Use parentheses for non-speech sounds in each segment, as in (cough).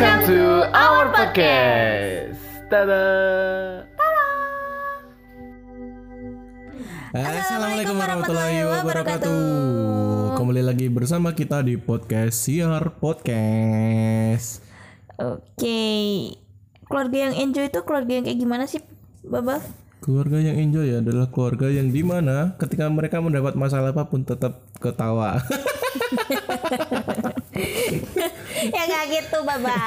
Welcome to our podcast. Tada. Assalamualaikum warahmatullahi wabarakatuh. Kembali lagi bersama kita di podcast Siar Podcast. Oke. Keluarga yang enjoy itu keluarga yang kayak gimana sih, Baba? Keluarga yang enjoy adalah keluarga yang di mana ketika mereka mendapat masalah apa pun tetap ketawa. (laughs) (laughs) ya nggak gitu, Baba.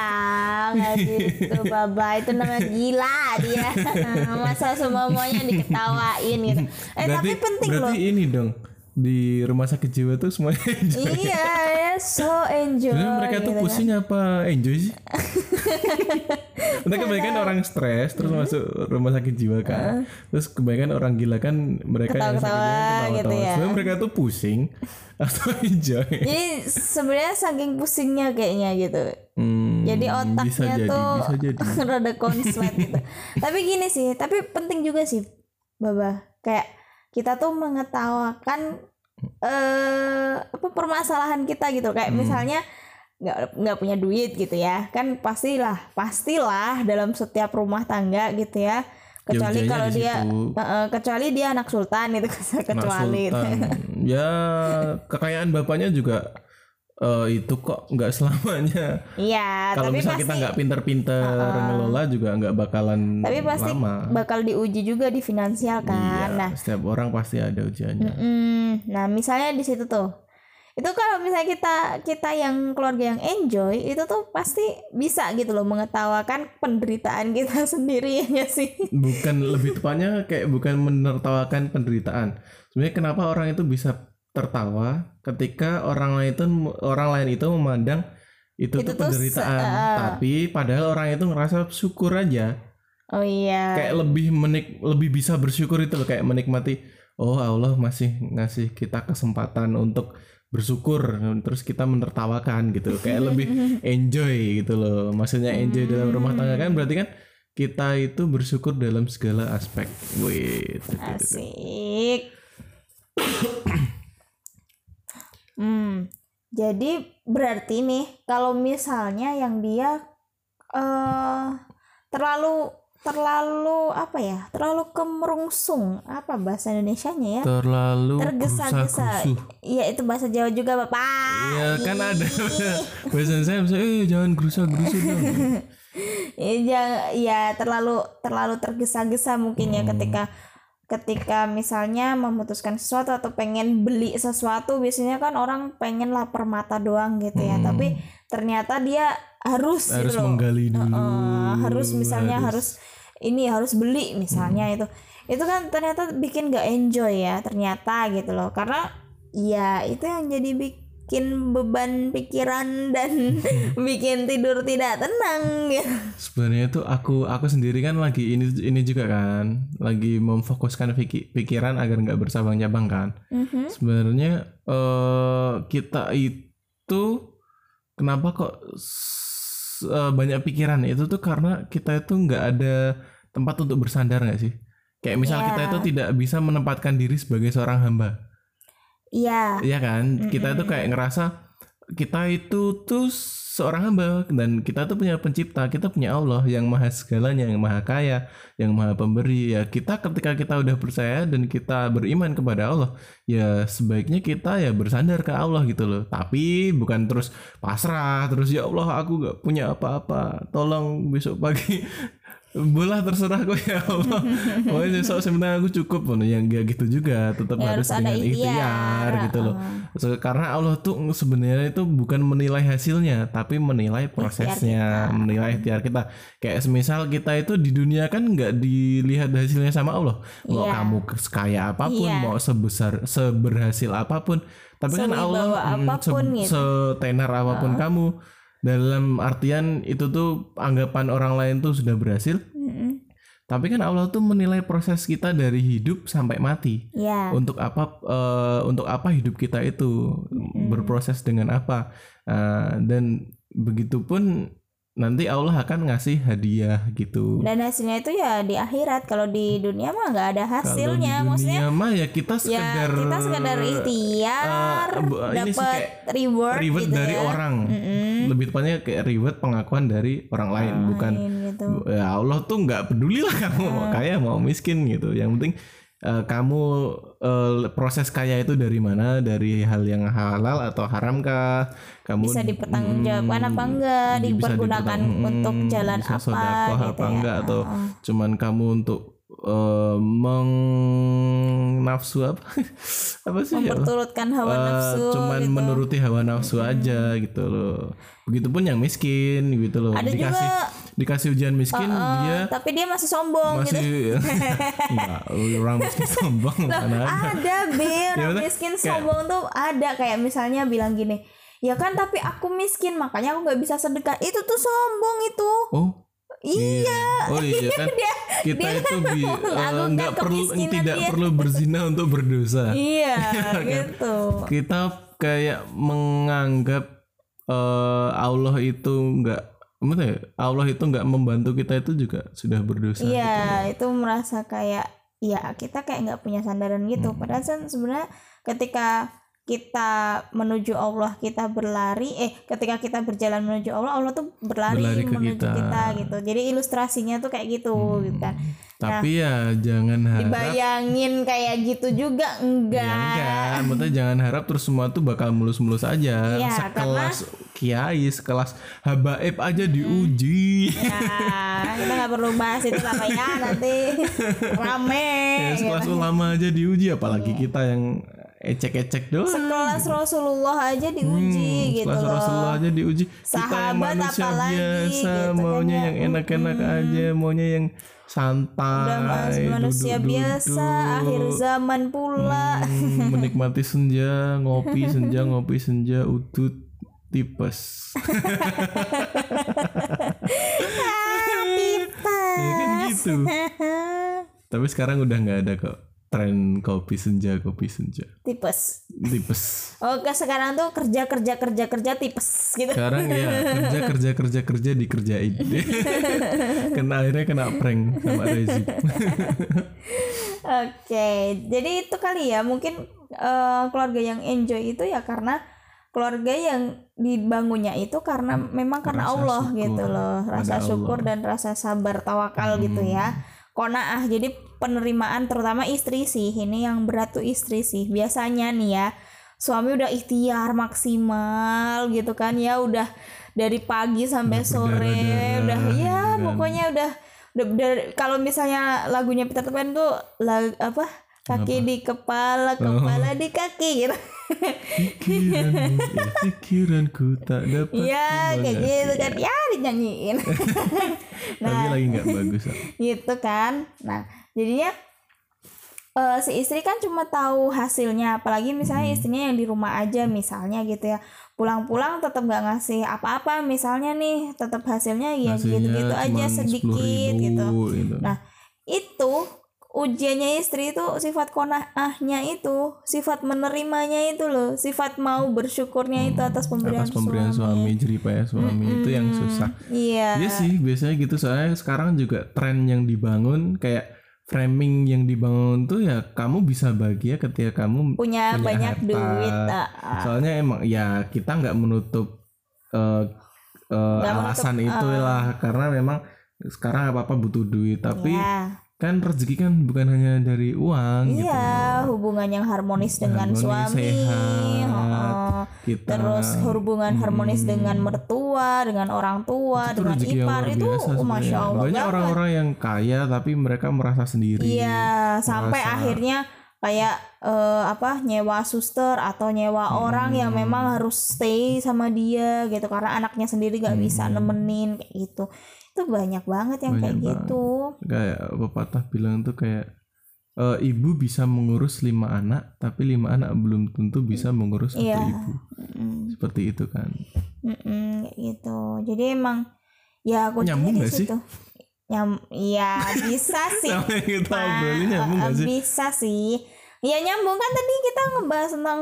Nggak gitu, Baba. Itu namanya gila dia. (laughs) Masa semuanya diketawain gitu. Eh, tapi penting berarti loh. ini dong di rumah sakit jiwa tuh semuanya (laughs) enjoy. Iya, ya, so enjoy. Sebenarnya mereka tuh gitu kan. pusing apa enjoy sih? Mereka kebanyakan orang stres terus masuk rumah sakit jiwa kan. Terus kebanyakan orang gila kan mereka yang sakit jiwa Ketawa-ketawa ketawa-tawa. gitu ya. Sebenarnya mereka tuh pusing (laughs) atau enjoy. Jadi sebenarnya saking pusingnya kayaknya gitu. Hmm, Jadi otaknya bisa jadi, tuh bisa jadi. (laughs) rada konslet gitu. tapi gini sih, tapi penting juga sih, Baba. Kayak kita tuh mengetawakan eh apa permasalahan kita gitu. Kayak Hmm. misalnya nggak nggak punya duit gitu ya, kan pastilah pastilah dalam setiap rumah tangga gitu ya. Kecuali kalau di dia eh, kecuali dia anak sultan itu (laughs) Anak kecuali. sultan. ya kekayaan bapaknya juga eh, itu kok nggak selamanya. Iya, Kalau tapi misal pasti kita nggak pinter-pinter ngelola juga nggak bakalan tapi pasti lama. bakal diuji juga di finansial kan. Iya, Nah, setiap orang pasti ada ujiannya. Mm, nah misalnya di situ tuh, itu kalau misalnya kita kita yang keluarga yang enjoy itu tuh pasti bisa gitu loh mengetawakan penderitaan kita (laughs) sendiri ya sih. bukan lebih tepatnya kayak bukan menertawakan penderitaan. Sebenarnya kenapa orang itu bisa tertawa ketika orang lain itu orang lain itu memandang itu, Itu tuh penderitaan, uh. tapi padahal orang itu ngerasa syukur aja. Oh iya. Kayak lebih menik lebih bisa bersyukur itu loh kayak menikmati oh Allah masih ngasih kita kesempatan untuk bersyukur terus kita menertawakan gitu. Kayak lebih enjoy gitu loh. Maksudnya enjoy dalam rumah tangga kan berarti kan kita itu bersyukur dalam segala aspek. Wih, itu. Asik. (coughs) hmm. Jadi berarti nih kalau misalnya yang dia eh terlalu terlalu apa ya? Terlalu kemerungsung. Apa bahasa Indonesianya ya? terlalu tergesa-gesa. Iya, itu bahasa Jawa juga, Bapak. Iya kan ada (laughs) bahasa saya misalnya eh jangan gerusa-gerusu dong. (laughs) Iya, jangan- ya terlalu terlalu tergesa-gesa mungkin ya Hmm. ketika ketika misalnya memutuskan sesuatu atau pengen beli sesuatu biasanya kan orang pengen lapar mata doang gitu ya tapi ternyata dia harus. Harus gitu menggali dulu. Heeh, harus misalnya harus. ini harus beli misalnya Hmm. itu itu kan ternyata bikin gak enjoy ya ternyata gitu loh karena ya itu yang jadi bikin beban pikiran dan (laughs) bikin tidur tidak tenang gitu. Sebenarnya tuh aku aku sendiri kan lagi ini ini juga kan lagi memfokuskan piki- pikiran agar nggak bersabang-cabang kan. Mhm. Sebenarnya eh kita itu kenapa kok eh, banyak pikiran itu tuh karena kita itu nggak ada tempat untuk bersandar nggak sih? Kayak misal Iya. kita itu tidak bisa menempatkan diri sebagai seorang hamba. Iya. Iya kan? Kita itu kayak ngerasa kita itu tuh seorang hamba dan kita tuh punya pencipta, kita punya Allah yang maha segalanya, yang maha kaya, yang maha pemberi. Ya kita ketika kita udah percaya dan kita beriman kepada Allah, ya sebaiknya kita ya bersandar ke Allah gitu loh. Tapi bukan terus pasrah, terus ya Allah aku gak punya apa-apa, tolong besok pagi Bolah terserah kok ya Allah. (laughs) Pokoknya besok sebenarnya aku cukup Nah, yang gak gitu juga, tetap Ya, harus, dengan ikhtiar ikhtiar, gitu loh. So, karena Allah tuh sebenarnya itu bukan menilai hasilnya, tapi menilai prosesnya, menilai ikhtiar kita. Kayak semisal kita itu di dunia kan nggak dilihat hasilnya sama Allah. Mau Iya. kamu sekaya apa pun, Iya. mau sebesar seberhasil apa pun, tapi kan Allah mm, apa pun se- gitu. setenar apa pun kamu. Dalam artian itu tuh anggapan orang lain tuh sudah berhasil. Tapi kan Allah tuh menilai proses kita dari hidup sampai mati Ya. untuk apa eh, untuk apa hidup kita itu berproses dengan apa Eh, dan begitupun nanti Allah akan ngasih hadiah gitu. Dan hasilnya itu ya di akhirat. Kalau di dunia mah nggak ada Kalau di hasilnya. Maksudnya dunia mah ya kita ya sekedar kita sekedar ikhtiar, eh, ini sih dapat reward, reward gitu dari ya. orang. Mm-mm. lebih tepatnya kayak reward pengakuan dari orang lain bukan Lain gitu. ya Allah tuh nggak peduli lah kamu mau kaya mau miskin gitu. Yang penting eh, kamu eh, proses kaya itu dari mana? Dari hal yang halal atau haram kah? Kamu bisa dipertanggungjawabkan apa enggak? Dipergunakan untuk mm, jalan bisa apa gitu apa ya? enggak? Atau Heeh. cuman kamu untuk eh, mengnafsu apa? (laughs) Apa sih ya? Memperturutkan hawa Eh, nafsu cuman gitu. menuruti hawa nafsu aja gitu loh. Begitupun yang miskin gitu loh. Ada dikasih juga- dikasih ujian miskin dia tapi dia masih sombong gitu. masih (laughs) enggak orang miskin sombong mana ada. ada bir (laughs) Ya, miskin kayak- sombong tuh ada. Kayak misalnya bilang gini ya kan tapi aku miskin makanya aku nggak bisa sedekah. Itu tuh sombong itu. Oh iya oh iya kan (laughs) kita dia itu bi- (laughs) menganggukkan nggak perlu tidak dia. perlu berzina (laughs) untuk berdosa iya gitu kita kayak menganggap eh, Allah itu nggak ya, Allah itu nggak membantu kita itu juga sudah berdosa gitu. iya itu merasa kayak ya kita kayak nggak punya sandaran gitu Hmm. padahal kan sebenarnya ketika kita menuju Allah kita berlari eh ketika kita berjalan menuju Allah Allah tuh berlari, Berlari ke menuju kita. kita. gitu jadi ilustrasinya tuh kayak gitu gitu kan tapi ya jangan harap dibayangin kayak gitu juga enggak Ya enggak, maksudnya jangan harap terus semua tuh bakal mulus-mulus aja. Iya, sekelas kiai, sekelas habaib aja diuji. ya kita nggak perlu bahas itu apa ya nanti (laughs) rame ya, gitu. sekelas ulama aja diuji, apalagi kita yang ecek-ecek doang. sekelas Rasulullah aja diuji gitu Sekelas loh Rasulullah aja diuji. kita yang Sahabat manusia apalagi, biasa, gitu kan maunya ya. yang enak-enak aja, maunya yang santai. udah mas- manusia duduk-duduk. biasa akhir zaman pula Hmm, menikmati senja, ngopi senja, (laughs) ngopi senja, udut tipes. (laughs) (laughs) ya kan gitu. Tapi sekarang udah nggak ada kok tren kopi senja, kopi senja. tipes Tipes. oke sekarang tuh kerja kerja kerja kerja tipes gitu Sekarang ya kerja kerja kerja kerja dikerjain. (laughs) kena akhirnya kena prank sama Rezi. Oke, jadi itu kali ya mungkin eh, keluarga yang enjoy itu ya karena keluarga yang dibangunnya itu karena memang karena Rasa Allah syukur gitu loh, rasa syukur Allah. dan rasa sabar tawakal gitu ya. Konaah jadi penerimaan terutama istri sih. Ini yang berat tuh istri sih. Biasanya nih ya suami udah ikhtiar maksimal gitu kan. Ya udah dari pagi sampai sore udah ya pokoknya udah udah dari- kalau misalnya lagunya Peter Pan tuh lag, apa? Kaki di kepala kepala di kaki. Gitu Pikiranmu, ya (laughs) pikiranku tak dapat. ya kayak gitu kan. ya dinyanyiin. (laughs) Tapi lagi nggak bagus. gitu kan. Nah jadinya eh, si istri kan cuma tahu hasilnya apalagi misalnya Hmm. istrinya yang di rumah aja misalnya gitu ya pulang-pulang tetap nggak ngasih apa-apa misalnya nih tetap hasilnya ya gitu-gitu aja sedikit 10.000 gitu gitu. nah itu ujiannya istri itu sifat konahnya itu sifat menerimanya itu loh sifat mau bersyukurnya itu atas pemberian, atas pemberian suami, jeripaya suami itu yang susah. iya Iya sih, biasanya gitu soalnya sekarang juga tren yang dibangun kayak framing yang dibangun tuh ya kamu bisa bahagia ketika kamu punya, punya banyak harta. duit ah. Soalnya emang ya kita nggak menutup eh, eh, Nggak alasan menutup, itulah karena memang sekarang apa apa butuh duit tapi ya. kan rezeki kan bukan hanya dari uang gitu. Iya, hubungan yang harmonis dengan Harmonis, suami, sehat, heeh. Kita terus hubungan harmonis dengan mertua, dengan orang tua, itu dengan ipar itu, biasa masya. Allah Banyak orang-orang yang kaya tapi mereka merasa sendiri. Iya, sampai merasa- akhirnya kayak eh, apa nyewa suster atau nyewa Hmm. orang yang memang harus stay sama dia gitu karena anaknya sendiri gak bisa nemenin kayak gitu. Itu banyak banget yang Hmm. Banyak kayak banget. gitu. kayak pepatah bilang tuh kayak eh, ibu bisa mengurus lima anak tapi lima anak belum tentu bisa mengurus satu Iya. ibu Mm, seperti itu kan mm-mm, gitu. Jadi emang ya kuncinya Nyambung nggak sih? Nyam, ya bisa (laughs) sih. sama yang kita obrolin nyambung gak sih Bisa sih. Ya nyambung kan tadi kita ngebahas tentang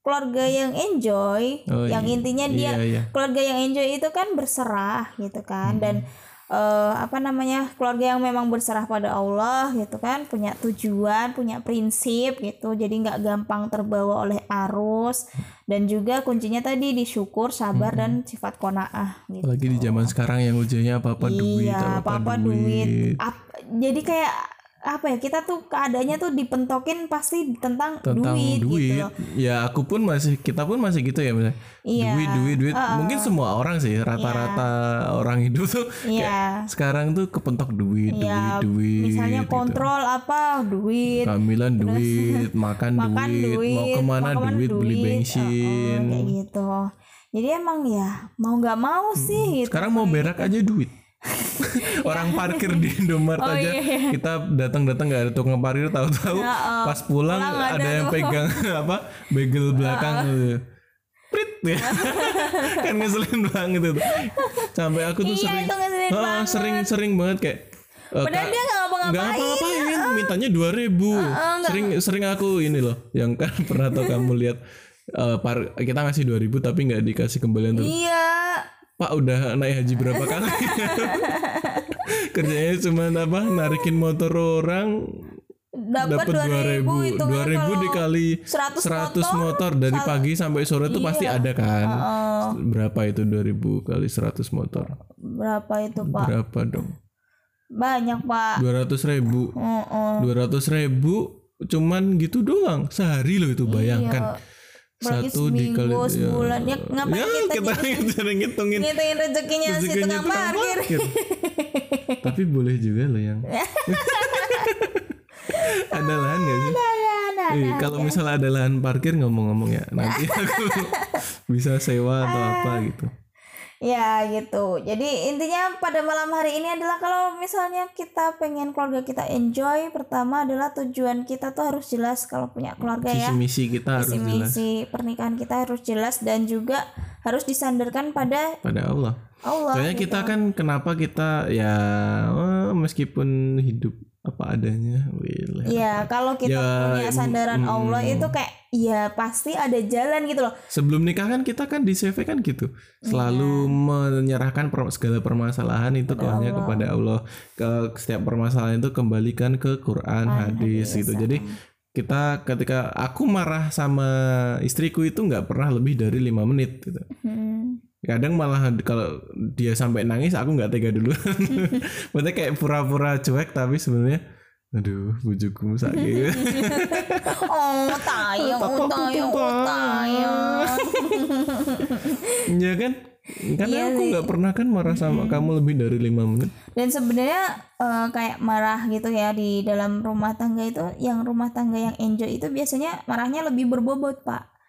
keluarga yang enjoy, Oh, yang iya. intinya dia iya iya keluarga yang enjoy itu kan berserah gitu kan dan eh, apa namanya keluarga yang memang berserah pada Allah gitu kan punya tujuan punya prinsip gitu. Jadi nggak gampang terbawa oleh arus. Dan juga kuncinya tadi disyukur sabar dan sifat konaah gitu. Apalagi di zaman sekarang yang ujiannya apa apa duit iya apa apa duit, Ap- jadi kayak apa ya kita tuh keadaannya tuh dipentokin pasti tentang, tentang duit, duit, gitu loh. ya aku pun masih kita pun masih gitu ya misalnya Iya. duit duit duit mungkin semua orang sih rata-rata orang hidup tuh Iya. sekarang tuh kepentok duit Ya, duit duit misalnya gitu. kontrol apa duit Kehamilan duit, (laughs) makan, makan duit, duit, mau ke mana mau ke mana duit, beli duit, bensin. uh-uh, kayak gitu jadi emang ya mau nggak mau sih gitu Sekarang mau berak aja duit. (laughs) Orang parkir di Indomaret Oh, aja iya, iya. kita datang-datang nggak ada tukang parkir tahu-tahu Ya, oh. pas pulang, Pulang ada ada, yang tuh. pegang (laughs) apa bagel belakang gitu. Prit ya. (laughs) kan ngeselin banget itu. Sampai aku tuh Iya, sering Ah, banget. sering sering banget kayak eh, Padahal Kak, dia nggak ngapa-ngapain. nggak ngapa-ngapain, mintanya dua ribu. sering sering aku ini loh, yang kan pernah tau kamu lihat eh, par- kita ngasih dua ribu tapi nggak dikasih kembalian tuh. iya Pak udah naik haji berapa kali? (laughs) Kerjanya cuma apa? Narikin motor orang dapat dua ribu dua ribu dikali 100 100 motor, motor. Dari pagi sampai sore itu pasti Iya. ada kan? Berapa itu 2000 kali 100 motor? Berapa itu pak? Berapa dong? Banyak pak. 200 ribu. Heeh. 200 ribu cuman gitu doang. Sehari loh itu bayangkan Apalagi satu seminggu, dikali sebulan. Ya, ngapain ya, kita kita, ngitungin ngitungin rezekinya si rezekinya tukang parkir parkir. (laughs) Tapi boleh juga loh yang (laughs) ada lahan gak sih? Eh, kalau misalnya ada lahan parkir ngomong-ngomong ya nanti (laughs) aku bisa sewa atau apa gitu. Ya gitu. Jadi intinya pada malam hari ini adalah kalau misalnya kita pengen keluarga kita enjoy, pertama adalah tujuan kita tuh harus jelas kalau punya keluarga ya. Visi misi kita harus Visi jelas misi pernikahan kita harus jelas dan juga harus disandarkan pada pada Allah. Allah. Soalnya gitu. kita kan kenapa kita ya eh, meskipun hidup apa adanya, Wil. Iya, kalau kita Ya, punya sandaran Allah itu kayak ya pasti ada jalan gitu loh. Sebelum nikah kan kita kan di CV kan gitu. Selalu Iya. menyerahkan per- segala permasalahan itu hanya kepada Allah. Ke setiap permasalahan itu kembalikan ke Quran, hadis gitu. Jadi kita ketika aku marah sama istriku itu nggak pernah lebih dari lima menit gitu. Hmm. Kadang malah kalau dia sampai nangis aku nggak tega dulu. (laughs) Maksudnya kayak pura-pura cuek tapi sebenarnya aduh bujuku sakit. (laughs) Oh, tayang, oh, tayang, oh, (laughs) tayang. Iya kan? Karena Iya aku nggak pernah kan marah sama kamu lebih dari lima menit. Dan sebenarnya eh, kayak marah gitu ya di dalam rumah tangga itu, yang rumah tangga yang enjoy itu biasanya marahnya lebih berbobot, Pak.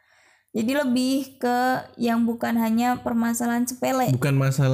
Jadi lebih ke yang bukan hanya permasalahan sepele. Bukan masalah